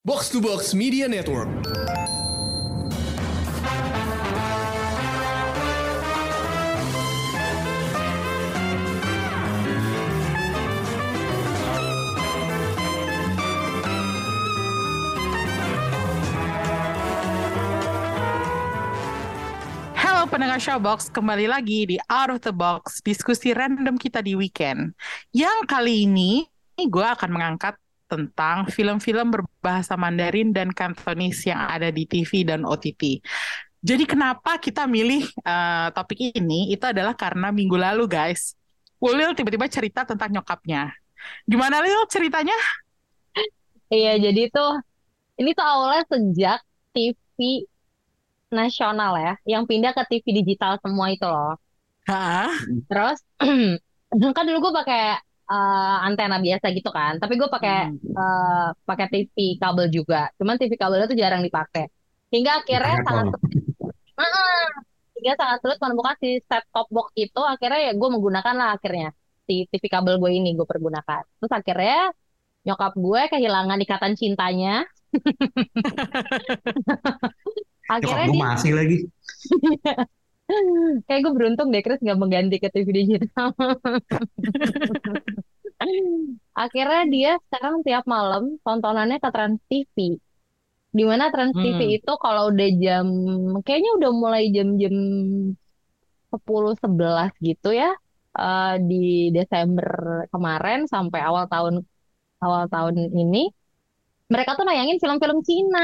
Box to Box Media Network. Halo pendengar Showbox, kembali lagi di Out of the Box, diskusi random kita di weekend. Yang kali ini, gue akan mengangkat tentang film-film berbahasa Mandarin dan Kantonis yang ada di TV dan OTT. Jadi kenapa kita milih uh, topik ini? Itu adalah karena minggu lalu guys, Ulil tiba-tiba cerita tentang nyokapnya. Gimana Lil ceritanya? Iya, jadi tuh ini tuh awalnya sejak TV nasional ya, yang pindah ke TV digital semua itu loh. Hah? Terus kan dulu gue pakai uh, antena biasa gitu kan, tapi gue pakai Hmm. uh, pakai TV kabel juga. Cuman TV kabelnya tuh jarang dipakai. Hingga akhirnya sangat Heeh. hingga sangat sulit menemukan si set top box itu. Akhirnya ya gue menggunakan lah akhirnya si TV kabel gue ini gue pergunakan. Terus akhirnya nyokap gue kehilangan ikatan cintanya. Nyokap akhirnya dia masih lagi. kayak gue beruntung deh Chris nggak mengganti ke TV digital. Akhirnya dia sekarang tiap malam tontonannya ke Trans TV. Di mana Trans TV Hmm. itu kalau udah jam kayaknya udah mulai jam-jam 10 11 gitu ya. eh, di Desember kemarin sampai awal tahun awal tahun ini mereka tuh nayangin film-film Cina.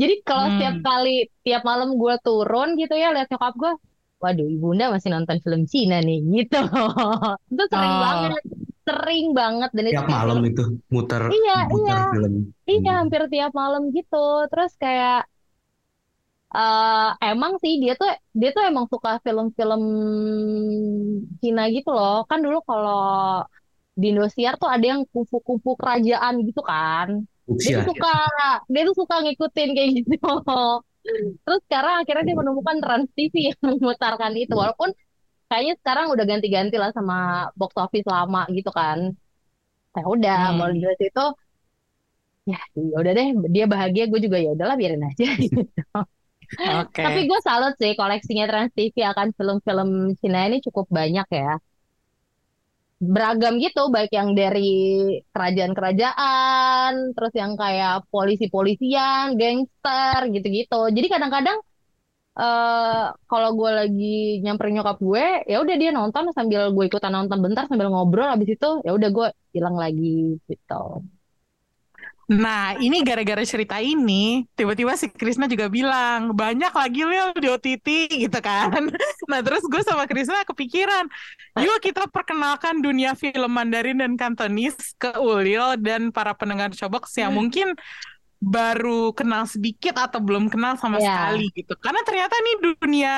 Jadi kalau setiap Hmm. kali tiap malam gue turun gitu ya lihat nyokap gue, waduh ibunda masih nonton film Cina nih gitu. Itu sering Oh. banget, sering banget dan itu Tiap kayak malam itu muter Iya, muter iya. film. Iya, Hmm. hampir tiap malam gitu. Terus kayak eh emang sih dia tuh dia tuh emang suka film-film Cina gitu loh. Kan dulu kalau di Indosiar tuh ada yang kupu-kupu kerajaan gitu kan. Dia Fuchsia. tuh suka dia tuh suka ngikutin kayak gitu. Terus sekarang akhirnya dia menemukan Trans TV yang memutarkan itu. Walaupun kayaknya sekarang udah ganti-ganti lah sama box office lama gitu kan. Ya udah, Hmm. kalau dari situ ya ya udah deh dia bahagia gue juga ya udahlah biarin aja gitu. Oke. Tapi gue salut sih koleksinya Trans TV akan film-film Cina ini cukup banyak ya. Beragam gitu, baik yang dari kerajaan-kerajaan, terus yang kayak polisi-polisian, gangster gitu-gitu. Jadi kadang-kadang eh kalau gue lagi nyamperin nyokap gue, ya udah dia nonton sambil gue ikutan nonton bentar sambil ngobrol habis itu ya udah gue hilang lagi gitu. Nah, ini gara-gara cerita ini, tiba-tiba si Krisna juga bilang, banyak lagi Lil di OTT gitu kan. Nah, terus gue sama Krisna kepikiran, yuk kita perkenalkan dunia film Mandarin dan Kantonis ke Ulil dan para pendengar Showbox yang mungkin baru kenal sedikit atau belum kenal sama Ya. sekali gitu. Karena ternyata nih dunia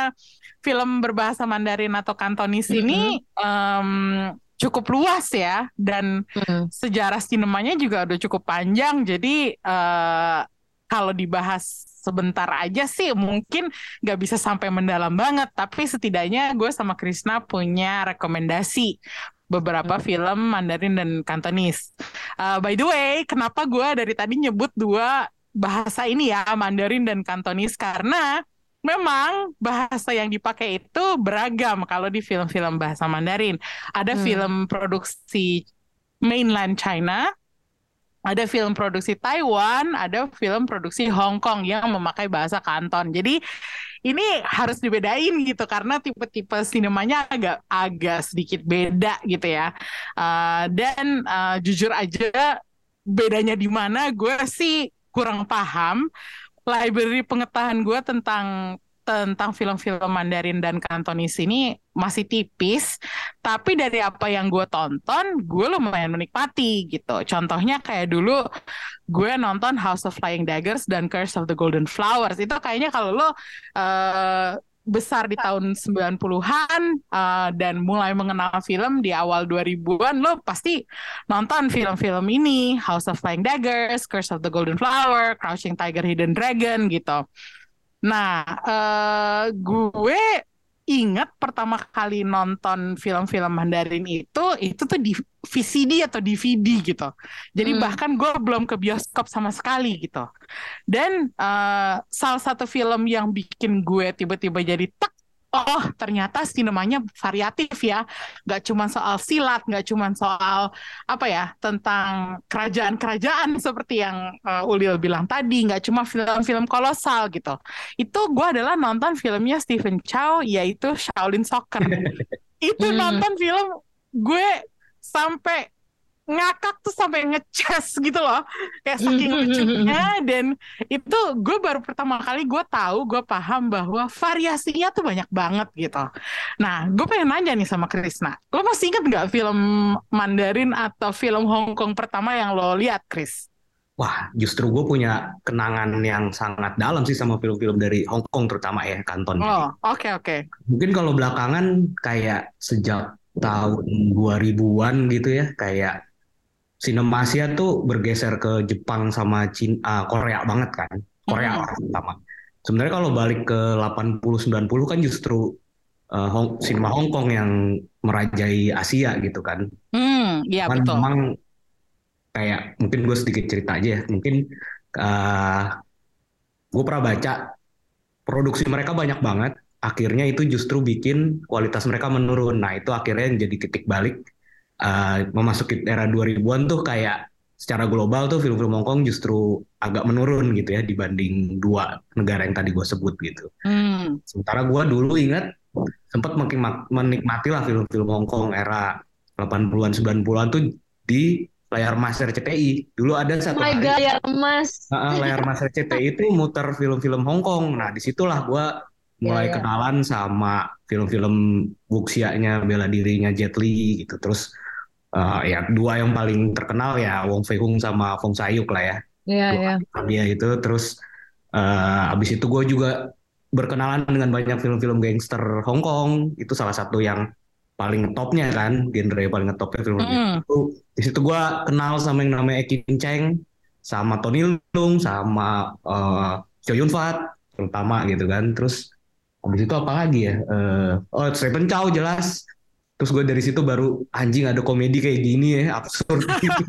film berbahasa Mandarin atau Kantonis ini em, cukup luas ya dan Hmm. sejarah sinemanya juga udah cukup panjang. Jadi eh, kalau dibahas sebentar aja sih mungkin nggak bisa sampai mendalam banget. Tapi setidaknya gue sama Krisna punya rekomendasi beberapa film Mandarin dan Kantonis. Eh, by the way, kenapa gue dari tadi nyebut dua bahasa ini ya Mandarin dan Kantonis karena memang bahasa yang dipakai itu beragam kalau di film-film bahasa Mandarin. Ada Hmm. film produksi mainland China, ada film produksi Taiwan, ada film produksi Hong Kong yang memakai bahasa Kanton. Jadi ini harus dibedain gitu karena tipe-tipe sinemanya agak agak sedikit beda gitu ya. Uh, dan uh, jujur aja bedanya di mana gue sih kurang paham. Library pengetahuan gue tentang tentang film-film Mandarin dan Kantonis ini masih tipis, tapi dari apa yang gue tonton, gue lumayan menikmati gitu. Contohnya kayak dulu gue nonton House of Flying Daggers dan Curse of the Golden Flowers. Itu kayaknya kalau lo eh, besar di tahun 90-an eh, dan mulai mengenal film di awal 2000-an, lo pasti nonton film-film ini, House of Flying Daggers, Curse of the Golden Flower, Crouching Tiger, Hidden Dragon gitu. Nah, eh, gue ingat pertama kali nonton film-film Mandarin itu itu tuh di VCD atau DVD gitu. Jadi Hmm. bahkan gue belum ke bioskop sama sekali gitu. Dan eh, salah satu film yang bikin gue tiba-tiba jadi tek Oh, ternyata sinemanya variatif ya. Nggak cuma soal silat, nggak cuma soal apa ya tentang kerajaan-kerajaan seperti yang eh, Ulil bilang tadi, nggak cuma film-film kolosal gitu. Itu gue adalah nonton filmnya Stephen Chow yaitu Shaolin Soccer. Itu Hmm. nonton film gue sampai ngakak tuh sampai ngecas gitu loh. Kayak saking lucunya dan itu gue baru pertama kali gue tahu gue paham bahwa variasinya tuh banyak banget gitu. Nah gue pengen nanya nih sama Krisna. Lo masih inget nggak film Mandarin atau film Hong Kong pertama yang lo lihat Kris? Wah, justru gue punya kenangan yang sangat dalam sih sama film-film dari Hong Kong terutama ya, Kanton. oh oke oke. Mungkin kalau belakangan kayak sejak tahun 2000-an gitu ya, kayak Sinema Asia tuh bergeser ke Jepang sama Cina, Korea banget kan. Korea Hmm. lah terutama. Sebenarnya kalau balik ke 80-90 kan justru eh, Hong, sinema Hong Kong yang merajai Asia gitu kan. hmm ya Cuman betul memang kayak mungkin gue sedikit cerita aja ya. Mungkin eh gue pernah baca produksi mereka banyak banget. Akhirnya itu justru bikin kualitas mereka menurun. Nah itu akhirnya yang jadi titik balik. Eh, memasuki era 2000-an tuh kayak secara global tuh film-film Hong Kong justru agak menurun gitu ya dibanding dua negara yang tadi gue sebut gitu. hmm Sementara gue dulu ingat sempat makin menikmati lah film-film Hong Kong era 80-an 90-an tuh di layar mas RCTI. Dulu ada Oh satu my hari god, ya emas. Heeh, layar mas RCTI itu muter film-film Hong Kong. Nah, di situlah gue mulai Iya, iya. kenalan sama film-film wuxia-nya bela dirinya Jet Li gitu. Terus eh, ya dua yang paling terkenal ya Wong Fei Hung sama Fong Sayuk lah ya. Iya, iya. dia itu. Terus eh, abis itu gue juga berkenalan dengan banyak film-film gangster Hong Kong. Itu salah satu yang paling topnya kan genre yang paling ngetopnya film Mm-mm. itu. Di situ gue kenal sama yang namanya Ekin Cheng sama Tony Leung sama eh, Chow Yun Fat terutama gitu kan. Terus habis itu apa lagi ya? Eh, oh Stephen Chow jelas terus gue dari situ baru anjing ada komedi kayak gini ya absurd gitu.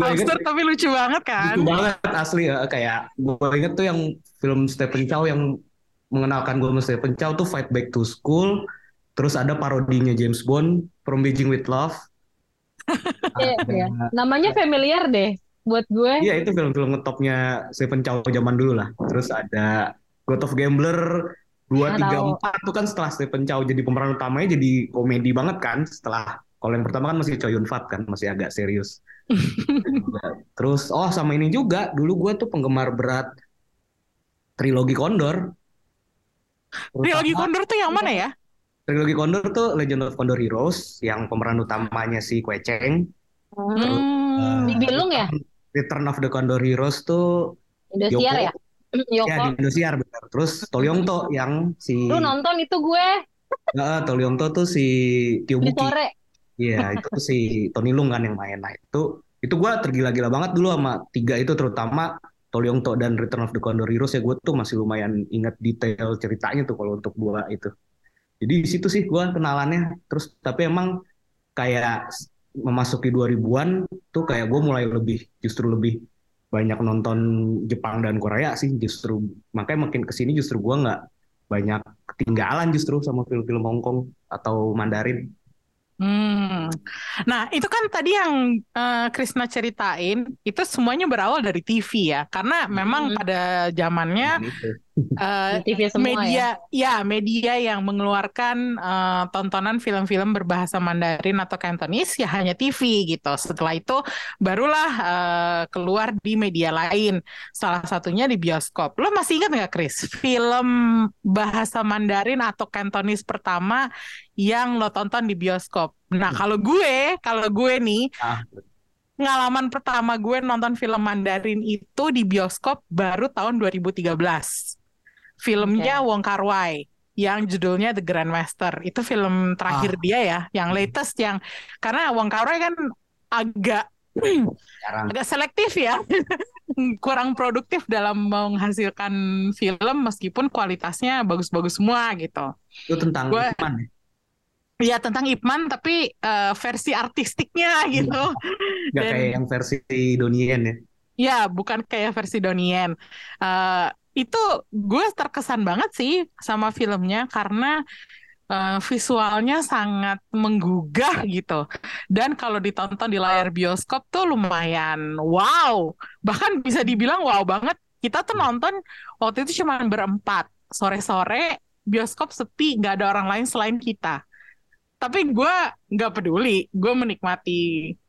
Absurd tapi lucu banget kan Lucu banget asli ya. kayak gue inget tuh yang film Stephen Chow yang mengenalkan gue sama Stephen Chow tuh Fight Back to School terus ada parodinya James Bond From Beijing with Love Iya, Ada- iya. Namanya familiar deh buat gue. iya itu film-film ngetopnya Stephen Chow zaman dulu lah terus ada God of Gambler dua tiga empat itu kan setelah Stephen Chow jadi pemeran utamanya jadi komedi banget kan setelah kalau yang pertama kan masih Chow Yun Fat kan masih agak serius terus oh sama ini juga dulu gue tuh penggemar berat trilogi Condor Trilogi Condor tuh yang mana ya trilogi Condor tuh Legend of Condor Heroes yang pemeran utamanya si Kue Cheng Hmm. Di Bilung ya? Return of the Condor Heroes tuh Indosiar Yoko. ya? Yoko. ya di Indosiar benar terus Tolyongto yang si Lu nonton itu gue Heeh, Tolyongto tuh si Tio di Buki sore. Iya, itu si Tony Lung kan yang main. Nah, itu itu gua tergila-gila banget dulu sama tiga itu terutama Tolyongto dan Return of the Condor Heroes ya gue tuh masih lumayan ingat detail ceritanya tuh kalau untuk dua itu. Jadi di situ sih gua kenalannya terus tapi emang kayak memasuki 2000-an tuh kayak gue mulai lebih justru lebih banyak nonton Jepang dan Korea sih justru makanya makin ke sini justru gua nggak banyak ketinggalan justru sama film-film Hong Kong atau Mandarin. Hmm. Nah, itu kan tadi yang eh, Krisna ceritain, itu semuanya berawal dari TV ya. Karena memang Hmm. pada zamannya Nah, eh, TV semua media ya. ya media yang mengeluarkan eh, tontonan film-film berbahasa Mandarin atau Cantonese ya hanya TV gitu. Setelah itu barulah eh, keluar di media lain. Salah satunya di bioskop. Lo masih ingat nggak, Chris? Film bahasa Mandarin atau Cantonese pertama yang lo tonton di bioskop. Nah, kalau gue, kalau gue nih Ah, pengalaman pertama gue nonton film Mandarin itu di bioskop baru tahun 2013. Filmnya Wong Kar Wai yang judulnya The Grandmaster. Itu film terakhir Ah. dia ya, yang latest yang karena Wong Kar Wai kan agak jarang. agak selektif ya. kurang produktif dalam menghasilkan film meskipun kualitasnya bagus-bagus semua gitu. Itu tentang Gua- Ipman ya? Iya tentang Ipman tapi eh, versi artistiknya gitu. Nggak Dan- kayak yang versi Donien ya? Ya, bukan kayak versi Donien. Eh, itu gue terkesan banget sih sama filmnya karena eh, visualnya sangat menggugah gitu. Dan kalau ditonton di layar bioskop tuh lumayan wow. Bahkan bisa dibilang wow banget. Kita tuh nonton waktu itu cuma berempat. Sore-sore bioskop sepi, nggak ada orang lain selain kita. Tapi gue nggak peduli, gue menikmati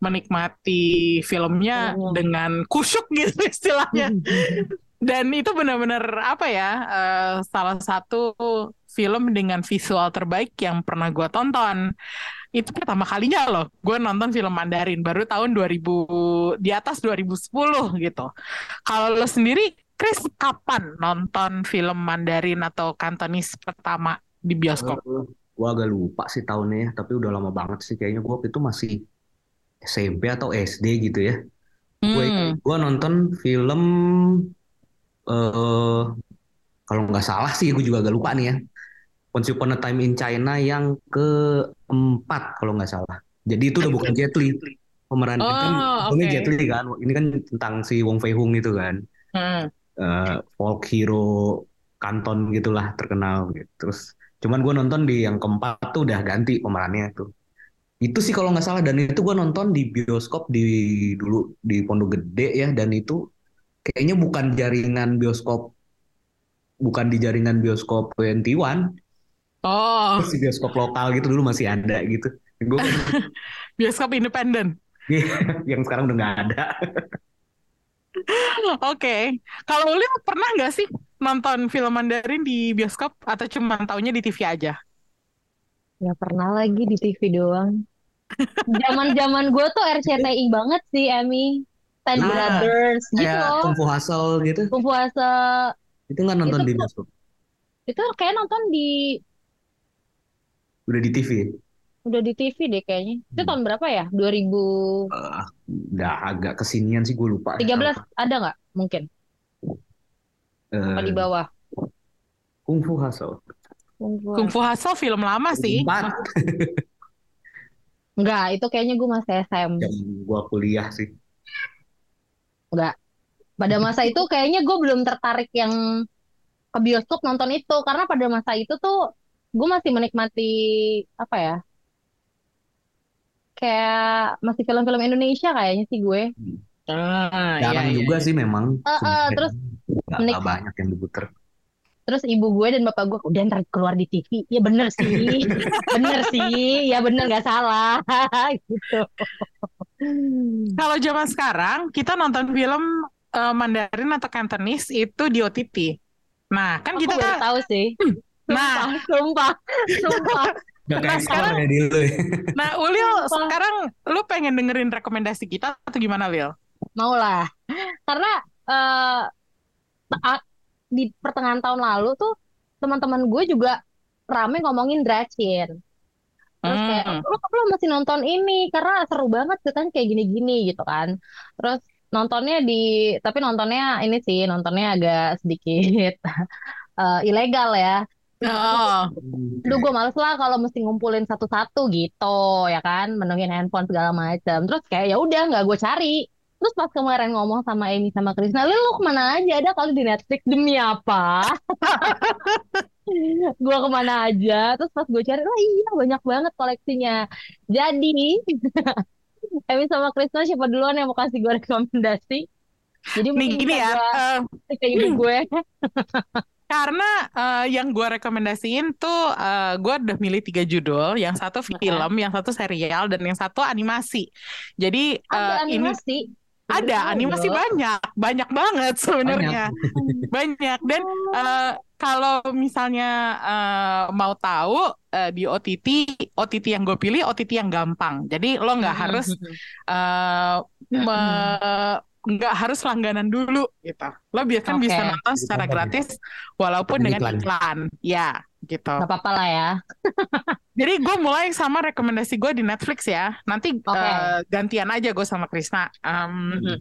menikmati filmnya Hmm. dengan kusyuk gitu istilahnya. Dan itu benar-benar apa ya, eh, salah satu film dengan visual terbaik yang pernah gue tonton. Itu pertama kalinya loh, gue nonton film Mandarin baru tahun 2000 di atas 2010 gitu. Kalau lo sendiri, Chris, kapan nonton film Mandarin atau Kantonis pertama di bioskop? Eh, gua agak lupa sih tahunnya ya, tapi udah lama banget sih kayaknya gua waktu itu masih SMP atau SD gitu ya. Gue Hmm. gua nonton film eh kalau nggak salah sih gue juga agak lupa nih ya. Once Upon a Time in China yang keempat kalau nggak salah. Jadi itu udah bukan Jet Li. Pemeran Oh, kan oke. Jet Li kan. Ini kan tentang si Wong Fei Hung itu kan. Hmm. eh, folk hero Kanton gitulah terkenal gitu. Terus cuman gue nonton di yang keempat tuh udah ganti pemerannya tuh. Itu sih kalau nggak salah dan itu gue nonton di bioskop di dulu di Pondok Gede ya dan itu kayaknya bukan jaringan bioskop bukan di jaringan bioskop 21 Oh, terus di bioskop lokal gitu dulu masih ada gitu. Gue bioskop independen. yang sekarang udah nggak ada. Oke, kalau Ulil pernah nggak sih nonton film Mandarin di bioskop atau cuma taunya di TV aja? Ya pernah lagi di TV doang. Zaman-zaman gue tuh RCTI banget sih, Emmy. Ten Ah, Brothers gitu kayak loh. Kung Fu Hustle gitu. Kung Fu Hustle. Itu nggak nonton Itu di bioskop. Itu kayak nonton di Udah di TV. udah di TV deh kayaknya. Itu Hmm. tahun berapa ya? 2013 Eh, udah agak kesinian sih gue lupa. ada nggak? Mungkin. Apa Eh, di bawah? Kung Fu Hustle. Kung Fu Kung Fu Hustle film lama sih. Empat Enggak, itu kayaknya gue masih SM. jam gua kuliah sih. Enggak. Pada masa itu kayaknya gue belum tertarik yang ke bioskop nonton itu. Karena pada masa itu tuh gue masih menikmati apa ya? Kayak masih film-film Indonesia kayaknya sih gue. Ah, Jarang iya, iya, juga iya. sih memang. Eh, Sebenarnya terus nggak menik- nggak banyak yang diputer. Terus ibu gue dan bapak gue udah ntar keluar di TV. Ya bener sih. bener sih. Ya bener nggak salah. gitu. Kalau zaman sekarang kita nonton film eh, Mandarin atau Cantonese itu di OTT. Nah, kan Aku kita baru tahu sih. Nah. Sumpah, sumpah, Nah, sekarang- ya di lu. Nah, Ulil Sumpah. sekarang lu pengen dengerin rekomendasi kita atau gimana, Lil? Mau lah. Karena a- di pertengahan tahun lalu tuh teman-teman gue juga rame ngomongin Dracin. Terus kayak, Hmm. lu, lu masih nonton ini karena seru banget katanya kayak gini-gini gitu kan. Terus nontonnya di, tapi nontonnya ini sih, nontonnya agak sedikit eh, ilegal ya. Oh, Duh gue males lah kalau mesti ngumpulin satu-satu gitu ya kan, menungin handphone segala macam. Terus kayak ya udah nggak gue cari. Terus pas kemarin ngomong sama Amy sama Krisna, lu, lu ke mana aja? Ada kali di Netflix demi apa? gue ke mana aja? Terus pas gue cari, oh iya banyak banget koleksinya. Jadi Amy sama Krisna siapa duluan yang mau kasih gue rekomendasi? Jadi nih gini ya. gua eh, kasih ke ibu gue. Karena eh, yang gue rekomendasiin tuh eh, gue udah milih tiga judul, yang satu film, yang satu serial, dan yang satu animasi. Jadi Ada eh, ini animasi. Ada animasi banyak, banyak banget sebenarnya, banyak. Dan eh, kalau misalnya eh, mau tahu eh, di OTT, OTT yang gue pilih OTT yang gampang. Jadi lo nggak harus eh, me- nggak harus langganan dulu gitu. Lo biar kan bisa nonton secara gratis walaupun Dengan dengan iklan. iklan. Ya, gitu. Gak apa-apa lah ya. Jadi gue mulai sama rekomendasi gue di Netflix ya. Nanti Oke. eh, gantian aja gue sama Krisna. Em, Mhm.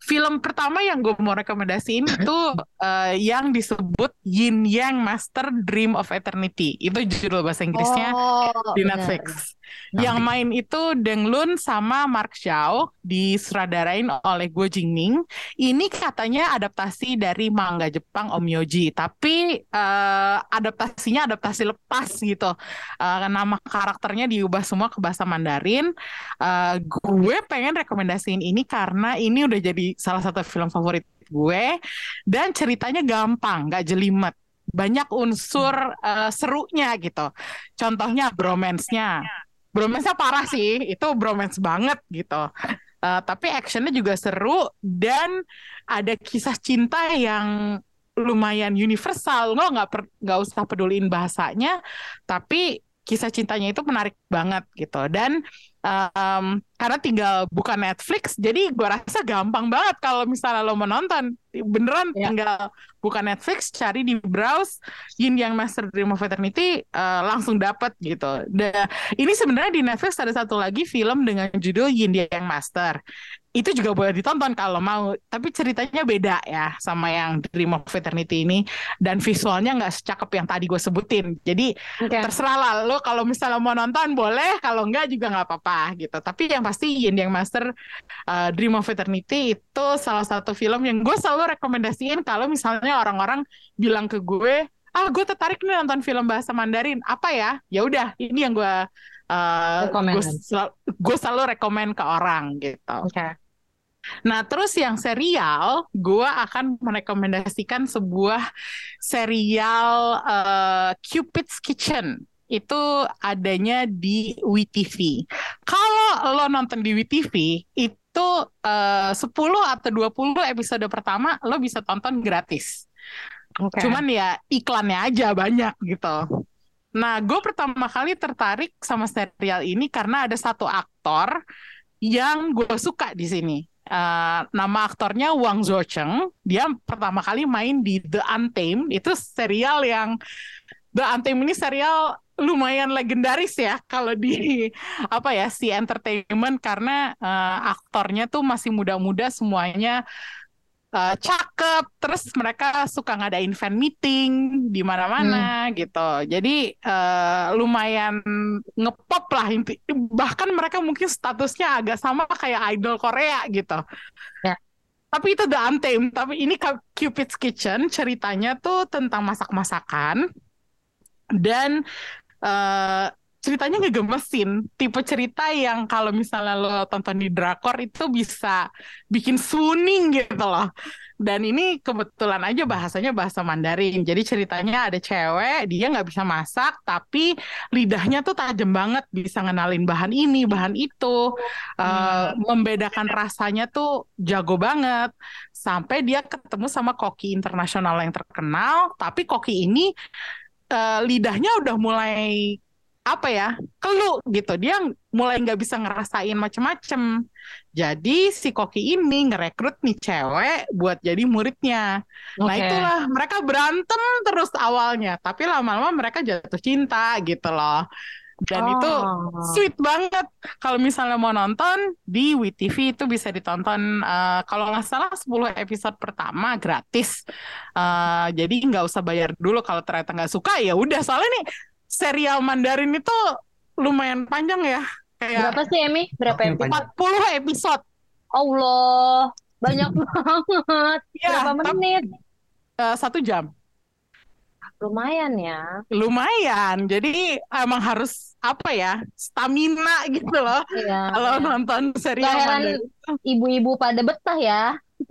Film pertama yang gue mau rekomendasiin itu uh, yang disebut Yin Yang Master Dream of Eternity. Itu judul bahasa Inggrisnya Oh, di. Netflix. Yang main itu Deng Lun sama Mark Xiao disutradarain oleh Guo Jingming. Ini katanya adaptasi dari manga Jepang Omyoji, tapi eh, adaptasinya adaptasi lepas gitu. Eh, nama karakternya diubah semua ke bahasa Mandarin. Eh, gue pengen rekomendasiin ini karena ini udah jadi salah satu film favorit gue dan ceritanya gampang, nggak jelimet. Banyak unsur eh, serunya gitu. Contohnya bromance-nya. Bromance-nya parah sih, itu bromance banget gitu. Eh, tapi actionnya juga seru dan ada kisah cinta yang lumayan universal. Lo nggak nggak usah peduliin bahasanya, tapi kisah cintanya itu menarik banget gitu. Dan em, karena tinggal buka Netflix, jadi gue rasa gampang banget kalau misalnya lo mau nonton. Beneran Ya. tinggal buka Netflix, cari di browse Yin Yang Master Dream of Eternity, eh, langsung dapet gitu. Da- ini sebenarnya di Netflix ada satu lagi film dengan judul Yin Yang Master. Itu juga boleh ditonton kalau mau, tapi ceritanya beda ya sama yang Dream of Eternity ini dan visualnya nggak secakep yang tadi gue sebutin. Jadi Oke. terserah lah lo kalau misalnya mau nonton boleh, kalau enggak juga nggak apa-apa gitu. Tapi yang pasti Yin Yang Master uh, Dream of Eternity itu salah satu film yang gue selalu rekomendasiin kalau misalnya orang-orang bilang ke gue, ah gue tertarik nih nonton film bahasa Mandarin, apa ya? Ya udah, ini yang gue uh, gue selalu, gue selalu rekomen ke orang gitu. Oke. Nah, terus yang serial, gue akan merekomendasikan sebuah serial eh, Cupid's Kitchen. Itu adanya di WeTV. Kalau lo nonton di WeTV, itu eh, 10 atau 20 episode pertama lo bisa tonton gratis. Oke. Cuman ya iklannya aja banyak gitu. Nah, gue pertama kali tertarik sama serial ini karena ada satu aktor yang gue suka di sini. Eh, nama aktornya Wang Zhocheng. Dia pertama kali main di The Untamed. Itu serial yang The Untamed ini serial lumayan legendaris ya kalau di apa ya si entertainment karena eh, aktornya tuh masih muda-muda semuanya eh, cakep terus mereka suka ngadain fan meeting di mana-mana gitu. Jadi eh, lumayan ngepop lah inti bahkan mereka mungkin statusnya agak sama kayak idol Korea gitu. Ya. tapi itu The Untamed tapi ini Cu- Cupid's Kitchen ceritanya tuh tentang masak-masakan dan eh, ceritanya ngegemesin. Tipe cerita yang kalau misalnya lo tonton di drakor itu bisa bikin suning gitu loh. Dan ini kebetulan aja bahasanya bahasa Mandarin. Jadi ceritanya ada cewek dia nggak bisa masak tapi lidahnya tuh tajam banget bisa ngenalin bahan ini bahan itu. Eh, membedakan rasanya tuh jago banget. Sampai dia ketemu sama koki internasional yang terkenal tapi koki ini eh, lidahnya udah mulai apa ya kelu gitu. Dia mulai nggak bisa ngerasain macem-macem. Jadi si koki ini ngerekrut nih cewek buat jadi muridnya. Nah Oke. itulah mereka berantem terus awalnya. Tapi lama-lama mereka jatuh cinta gitu loh dan itu Oh. sweet banget kalau misalnya mau nonton di WeTV itu bisa ditonton eh, kalau nggak salah 10 episode pertama gratis Eh, jadi nggak usah bayar dulu kalau ternyata nggak suka ya udah soalnya nih serial Mandarin itu lumayan panjang ya kayak Berapa sih Emi? Berapa episode? panjang. 40 episode Allah, banyak banget. ya Berapa menit? eh, satu jam Lumayan ya. lumayan jadi emang harus apa ya stamina gitu loh Iya. kalau iya. nonton serial ibu-ibu pada betah ya.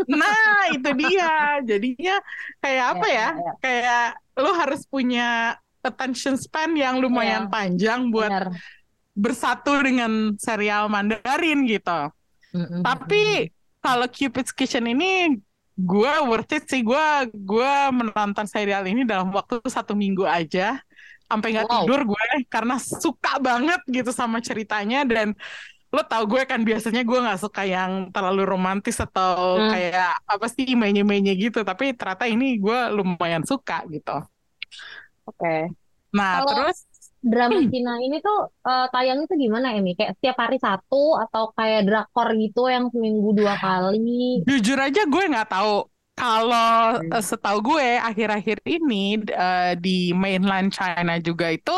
Nah, itu dia. Jadinya kayak apa Iya, ya? iya, iya. Kayak lo harus punya attention span yang lumayan Iya. panjang buat Benar. bersatu dengan serial Mandarin gitu. Mm-mm. Tapi kalau Cupid's Kitchen ini gue worth it sih. Gue gue menonton serial ini dalam waktu satu minggu aja. Sampai nggak Wow. tidur gue karena suka banget gitu sama ceritanya dan lo tau gue kan biasanya gue nggak suka yang terlalu romantis atau Hmm. kayak apa sih menye-menye gitu tapi ternyata ini gue lumayan suka gitu Oke. nah Kalau- terus drama Hmm. Cina ini tuh eh, tayangnya tuh gimana Emi? Kayak setiap hari satu atau kayak drakor gitu yang seminggu dua kali? Jujur aja gue nggak tahu. Kalau eh, setahu gue akhir-akhir ini eh, di mainland China juga itu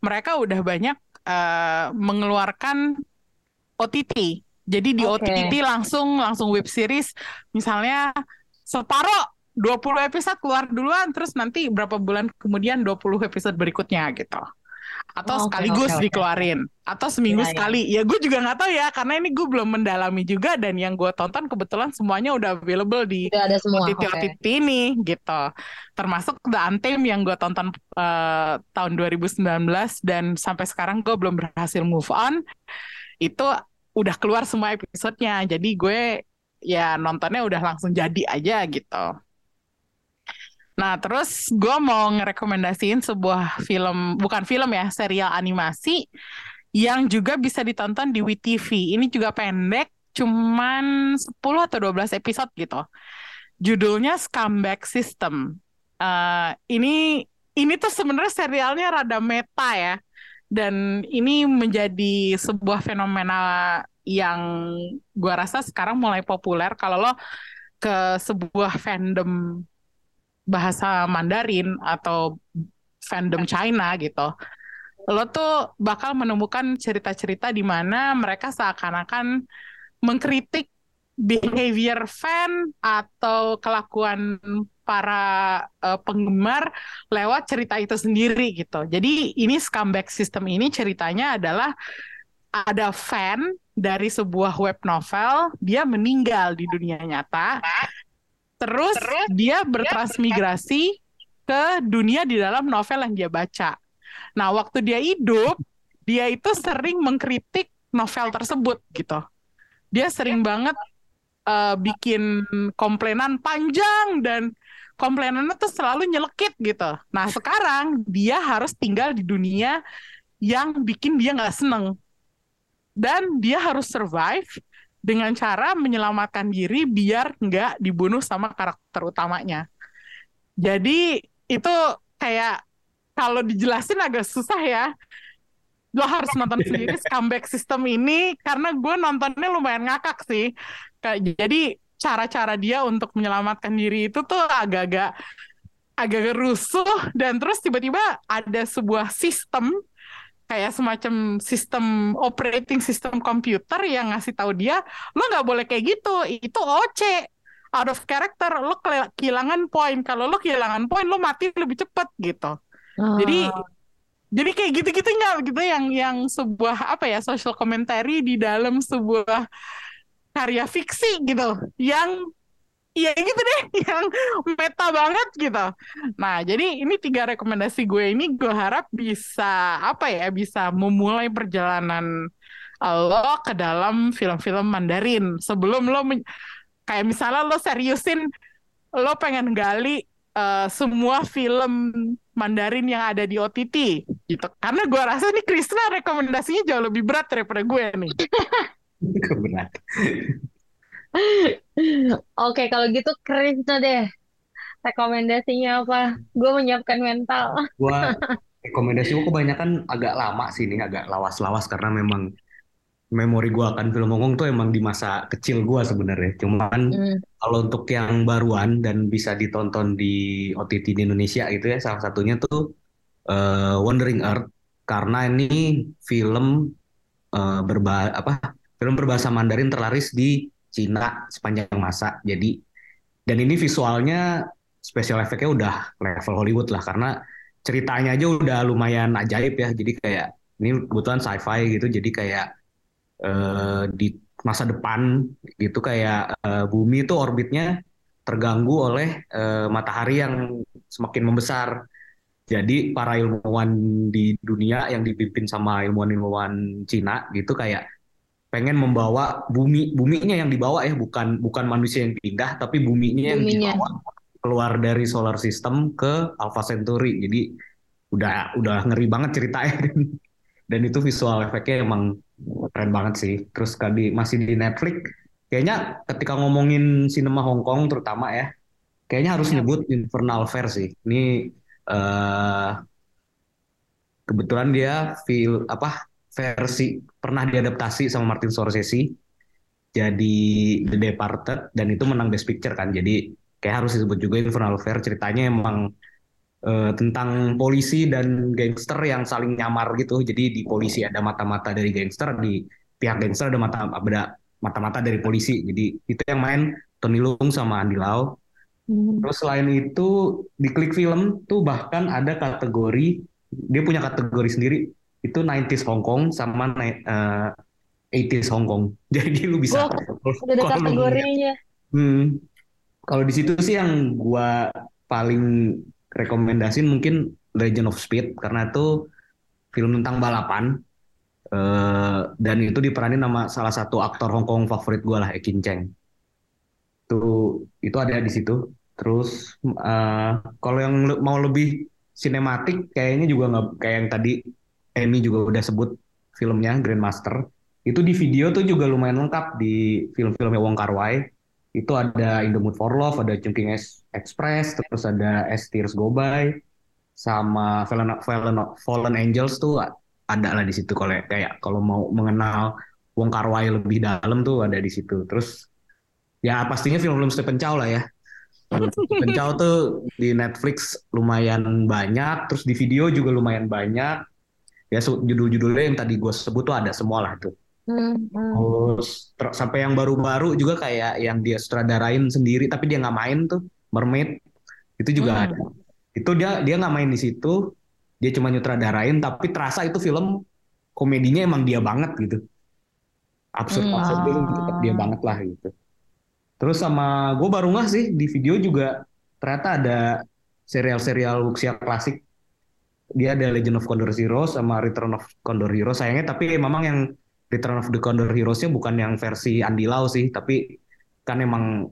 mereka udah banyak eh, mengeluarkan OTT. Jadi di Oke. OTT langsung langsung web series misalnya separuh 20 episode keluar duluan terus nanti berapa bulan kemudian 20 episode berikutnya gitu. Atau Oh, sekaligus oke, oke. dikeluarin atau seminggu Iya, iya. sekali. Ya gue juga nggak tahu ya karena ini gue belum mendalami juga dan yang gue tonton kebetulan semuanya udah available di Udah ada semua. OTT Oke. OTT ini gitu. Termasuk The Untamed yang gue tonton eh, tahun 2019 dan sampai sekarang gue belum berhasil move on. Itu udah keluar semua episodenya. Jadi gue ya nontonnya udah langsung jadi aja gitu. Nah, terus gue mau ngerekomendasiin sebuah film, bukan film ya, serial animasi yang juga bisa ditonton di WeTV. Ini juga pendek, cuman 10 atau 12 episode gitu. Judulnya Scumbag System. Eh, ini ini tuh sebenarnya serialnya rada meta ya. Dan ini menjadi sebuah fenomena yang gua rasa sekarang mulai populer kalau lo ke sebuah fandom bahasa Mandarin atau fandom China gitu. Lo tuh bakal menemukan cerita-cerita di mana mereka seakan-akan mengkritik behavior fan atau kelakuan para eh, penggemar lewat cerita itu sendiri gitu. Jadi ini scumbag system ini ceritanya adalah ada fan dari sebuah web novel, dia meninggal di dunia nyata. Terus dia bertransmigrasi ke dunia di dalam novel yang dia baca. Nah, waktu dia hidup, dia itu sering mengkritik novel tersebut gitu. Dia sering banget eh, bikin komplainan panjang dan komplainannya tuh selalu nyelekit gitu. Nah, sekarang dia harus tinggal di dunia yang bikin dia nggak seneng. Dan dia harus survive dengan cara menyelamatkan diri biar nggak dibunuh sama karakter utamanya. Jadi itu kayak kalau dijelasin agak susah ya. Lo harus nonton sendiri comeback system ini karena gue nontonnya lumayan ngakak sih. Kayak jadi cara-cara dia untuk menyelamatkan diri itu tuh agak-agak agak rusuh dan terus tiba-tiba ada sebuah sistem kayak semacam sistem operating system komputer yang ngasih tahu dia lo nggak boleh kayak gitu itu OC out of character lo kehilangan poin kalau lo kehilangan poin lo mati lebih cepat gitu jadi Ah. jadi kayak gitu-gitunya gitu yang yang sebuah apa ya social commentary di dalam sebuah karya fiksi gitu yang ya gitu deh yang meta banget gitu. Nah, jadi ini tiga rekomendasi gue ini gue harap bisa apa ya bisa memulai perjalanan uh, lo ke dalam film-film Mandarin sebelum lo kayak misalnya lo seriusin lo pengen gali uh, semua film Mandarin yang ada di OTT gitu. Karena gue rasa nih Krisna rekomendasinya jauh lebih berat daripada gue nih. Berat. Oke, kalau gitu Krisna deh. Rekomendasinya apa? Gue menyiapkan mental. Gua rekomendasi gua kebanyakan agak lama sih ini, agak lawas-lawas karena memang memori gua akan film Hongkong tuh emang di masa kecil gua sebenarnya. Cuman Hmm. kalau untuk yang baruan dan bisa ditonton di OTT di Indonesia gitu ya, salah satunya tuh eh, Wandering Earth karena ini film eh, berba apa film berbahasa Mandarin terlaris di Cina sepanjang masa. Jadi dan ini visualnya special efeknya udah level Hollywood lah karena ceritanya aja udah lumayan ajaib ya. Jadi kayak ini kebetulan sci-fi gitu. Jadi kayak eh, di masa depan gitu kayak eh, bumi itu orbitnya terganggu oleh eh, matahari yang semakin membesar. Jadi para ilmuwan di dunia yang dipimpin sama ilmuwan-ilmuwan Cina gitu kayak pengen membawa bumi buminya yang dibawa ya bukan bukan manusia yang pindah tapi buminya yang Buminya. dibawa keluar dari solar system ke Alpha Centauri. Jadi udah udah ngeri banget ceritanya dan itu visual efeknya emang keren banget sih. Terus kali masih di Netflix kayaknya ketika ngomongin sinema Hong Kong terutama ya kayaknya harus Ya. nyebut Infernal Fair sih. Ini eh kebetulan dia feel apa versi pernah diadaptasi sama Martin Scorsese jadi The Departed dan itu menang Best Picture kan. Jadi kayak harus disebut juga Infernal Affair ceritanya emang uh, tentang polisi dan gangster yang saling nyamar gitu. Jadi di polisi ada mata-mata dari gangster, di pihak gangster ada mata ada mata-mata dari polisi. Jadi itu yang main Tony Leung sama Andy Lau. Hmm. Terus selain itu di Klik Film tuh bahkan ada kategori dia punya kategori sendiri itu 90s Hong Kong sama uh, 80s Hong Kong. Jadi lu bisa ada kategorinya. Hmm, kalau di situ sih yang gua paling rekomendasiin mungkin Legend of Speed karena itu film tentang balapan uh, dan itu diperanin sama salah satu aktor Hong Kong favorit gua lah Ekin Cheng. Itu itu ada di situ. Terus uh, kalau yang mau lebih sinematik kayaknya juga nggak kayak yang tadi Amy juga udah sebut filmnya Grandmaster. Itu di video tuh juga lumayan lengkap di film-filmnya Wong Kar Wai. Itu ada In the Mood for Love ada Chungking Express terus ada As Tears Go By sama Fallen, Fallen, Fallen Angels tuh ada lah di situ. Kalau kayak kalau mau mengenal Wong Kar Wai lebih dalam tuh ada di situ. Terus ya pastinya film-film Stephen Chow lah ya. Stephen tuh di Netflix lumayan banyak terus di video juga lumayan banyak ya judul-judulnya yang tadi gue sebut tuh ada semua lah tuh Hmm, hmm. Terus sampai yang baru-baru juga kayak yang dia sutradarain sendiri tapi dia nggak main tuh Mermaid itu juga hmm. ada. Itu dia dia nggak main di situ, dia cuma nyutradarain tapi terasa itu film komedinya emang dia banget gitu. Absurd hmm. absurd itu tetap dia banget lah gitu. Terus sama gue baru nggak sih di video juga ternyata ada serial-serial wuxia klasik. Dia ada Legend of Condor Zero sama Return of Condor Hero. Sayangnya tapi memang yang Return of the Condor Heroes-nya bukan yang versi Andy Lau sih, tapi kan emang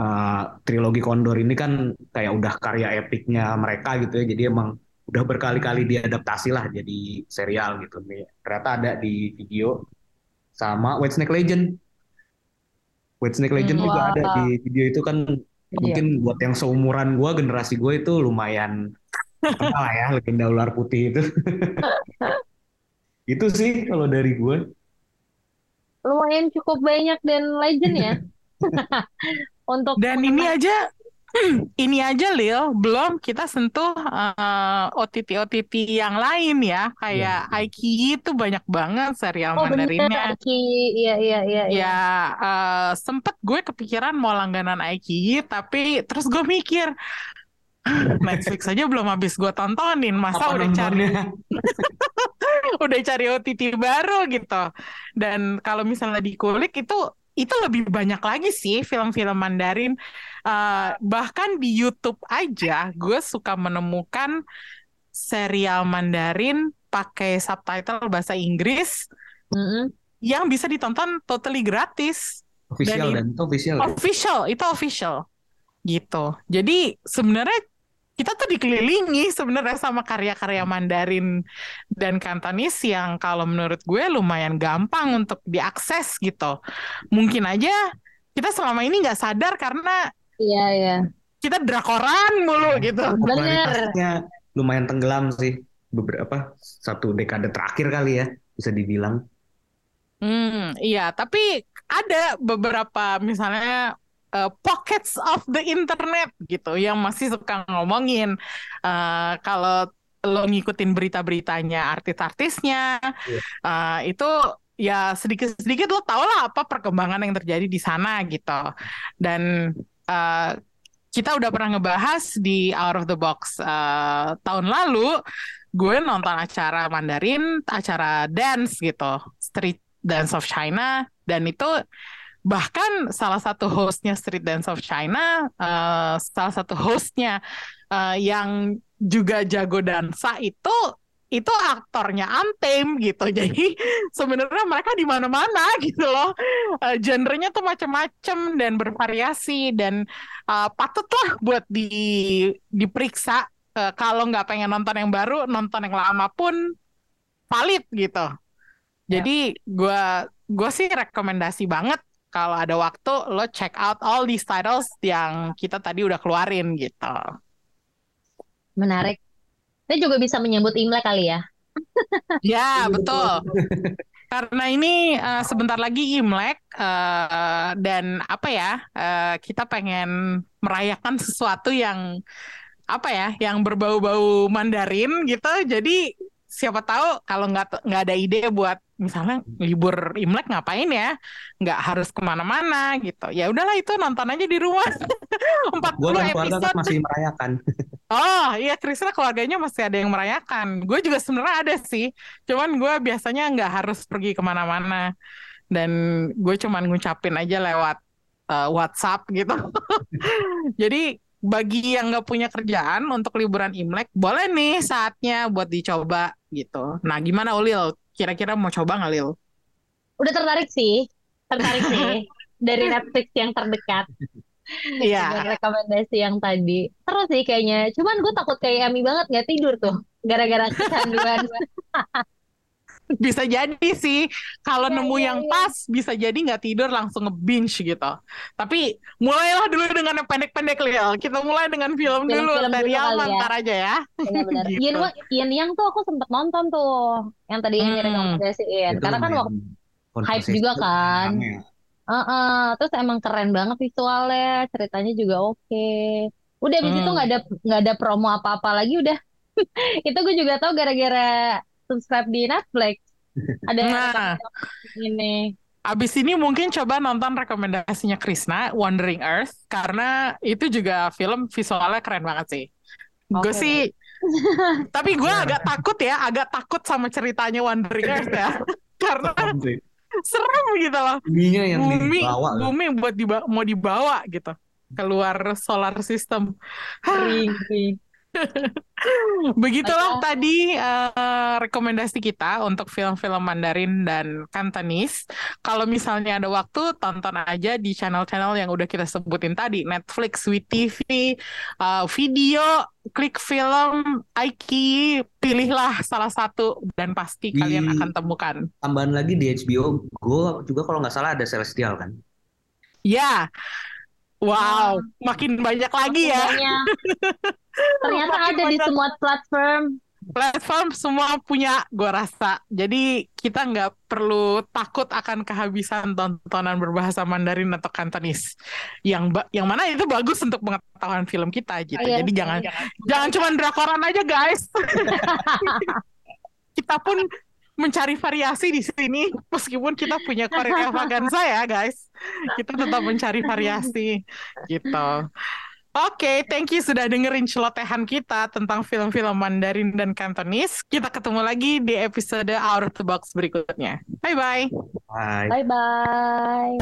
uh, trilogi Condor ini kan kayak udah karya epiknya mereka gitu ya, jadi emang udah berkali-kali diadaptasi lah jadi serial gitu. Nih, ternyata ada di video sama White Snake Legend. White Snake Legend hmm, juga ada di video itu kan iya. mungkin buat yang seumuran gue, generasi gue itu lumayan kenal ya legenda ular putih itu. itu sih kalau dari gue lumayan cukup banyak dan legend ya. Untuk dan ini aja ini aja Lil belum kita sentuh uh, eh, OTT OTT yang lain ya kayak ya. Aiki itu banyak banget serial oh, Mandarinnya. Aiki, iya iya iya. Ya, ya uh, sempet gue kepikiran mau langganan Aiki tapi terus gue mikir Netflix aja belum habis gue tontonin. Masa Apa udah cari udah cari OTT baru gitu. Dan kalau misalnya dikulik itu itu lebih banyak lagi sih film-film Mandarin. Uh, bahkan di YouTube aja gue suka menemukan serial Mandarin pakai subtitle bahasa Inggris mm -hmm. yang bisa ditonton totally gratis. Official dan, dan itu official official itu official. Gitu. Jadi sebenarnya kita tuh dikelilingi sebenarnya sama karya-karya Mandarin dan Kantonis yang kalau menurut gue lumayan gampang untuk diakses gitu. Mungkin aja kita selama ini nggak sadar karena iya iya kita drakoran mulu gitu. Bener. Lumayan tenggelam sih beberapa satu dekade terakhir kali ya bisa dibilang. Hmm, iya, tapi ada beberapa misalnya uh, pockets of the internet gitu yang masih suka ngomongin uh, kalau lo ngikutin berita-beritanya artis-artisnya yeah. uh, itu ya sedikit-sedikit lo tau lah apa perkembangan yang terjadi di sana gitu dan uh, kita udah pernah ngebahas di Out of the Box uh, tahun lalu gue nonton acara Mandarin acara dance gitu Street Dance of China dan itu bahkan salah satu hostnya Street Dance of China, uh, salah satu hostnya uh, yang juga jago dansa itu itu aktornya Antem gitu. Jadi sebenarnya mereka di mana-mana gitu loh. Uh, genrenya tuh macam-macam dan bervariasi dan uh, patutlah buat di diperiksa uh, kalau nggak pengen nonton yang baru, nonton yang lama pun valid gitu. Ya. Jadi gue gue sih rekomendasi banget kalau ada waktu lo check out all these titles yang kita tadi udah keluarin gitu. Menarik. Ini juga bisa menyambut Imlek kali ya. Ya, betul. Karena ini uh, sebentar lagi Imlek uh, dan apa ya uh, kita pengen merayakan sesuatu yang apa ya yang berbau-bau Mandarin gitu. Jadi siapa tahu kalau nggak nggak ada ide buat misalnya libur Imlek ngapain ya? Nggak harus ke mana-mana gitu. Ya udahlah itu nonton aja di rumah. 40 Gue dan keluarga episode. kan masih merayakan. Oh iya, Krisna keluarganya masih ada yang merayakan. Gue juga sebenarnya ada sih. Cuman gue biasanya nggak harus pergi ke mana-mana. Dan gue cuman ngucapin aja lewat uh, WhatsApp gitu. Jadi bagi yang nggak punya kerjaan untuk liburan Imlek, boleh nih saatnya buat dicoba gitu. Nah gimana Ulil? Kira-kira mau coba nggak Lil? Udah tertarik sih, tertarik sih dari Netflix yang terdekat. Iya. Dengan rekomendasi yang tadi. Terus sih kayaknya. Cuman gue takut kayak Ami banget nggak tidur tuh. Gara-gara kecanduan. bisa jadi sih kalau Iya, nemu iya, yang iya. pas bisa jadi nggak tidur langsung nge-binge gitu tapi mulailah dulu dengan yang pendek-pendek Lil kita mulai dengan film, dulu Film-film dari dulu kali Alman ya. aja ya Benar-benar. Gitu. Yin, Yang tuh aku sempet nonton tuh. Yang tadi yang Hmm. direkomendasiin. Itu Karena kan waktu conversation juga kan. rame. Heeh, terus emang keren banget visualnya, ceritanya juga oke. Udah abis itu Hmm. nggak ada nggak ada promo apa-apa lagi udah. itu gue juga tahu gara-gara subscribe di Netflix. Ada nah ini. abis ini mungkin coba nonton rekomendasinya Krisna Wandering Earth karena itu juga film visualnya keren banget sih gue Oke. sih tapi gue agak takut ya agak takut sama ceritanya Wandering Earth ya karena serem gitu loh Buminya yang bumi dibawa kan. bumi buat diba mau dibawa gitu keluar solar system Ring, ring. begitulah Baiklah. tadi eh, rekomendasi kita untuk film-film Mandarin dan Cantonese kalau misalnya ada waktu tonton aja di channel-channel yang udah kita sebutin tadi Netflix, WeTV, eh, video, klik film, Aiki, pilihlah salah satu dan pasti Di- kalian akan temukan Tambahan lagi di HBO Go juga kalau nggak salah ada Celestial kan. ya wow makin banyak lagi ya Banyak. Ternyata Makin ada di banyak. semua platform. platform semua punya gue rasa jadi kita nggak perlu takut akan kehabisan tontonan berbahasa Mandarin atau Kantonis yang yang mana itu bagus untuk pengetahuan film kita gitu Iya jadi sih. jangan jangan cuma drakoran aja guys kita pun mencari variasi di sini meskipun kita punya Korea Vaganza ya guys kita tetap mencari variasi gitu Oke, thank you sudah dengerin celotehan kita tentang film-film Mandarin dan Cantonese. Kita ketemu lagi di episode Out of the Box berikutnya. Bye-bye. Bye. Bye bye.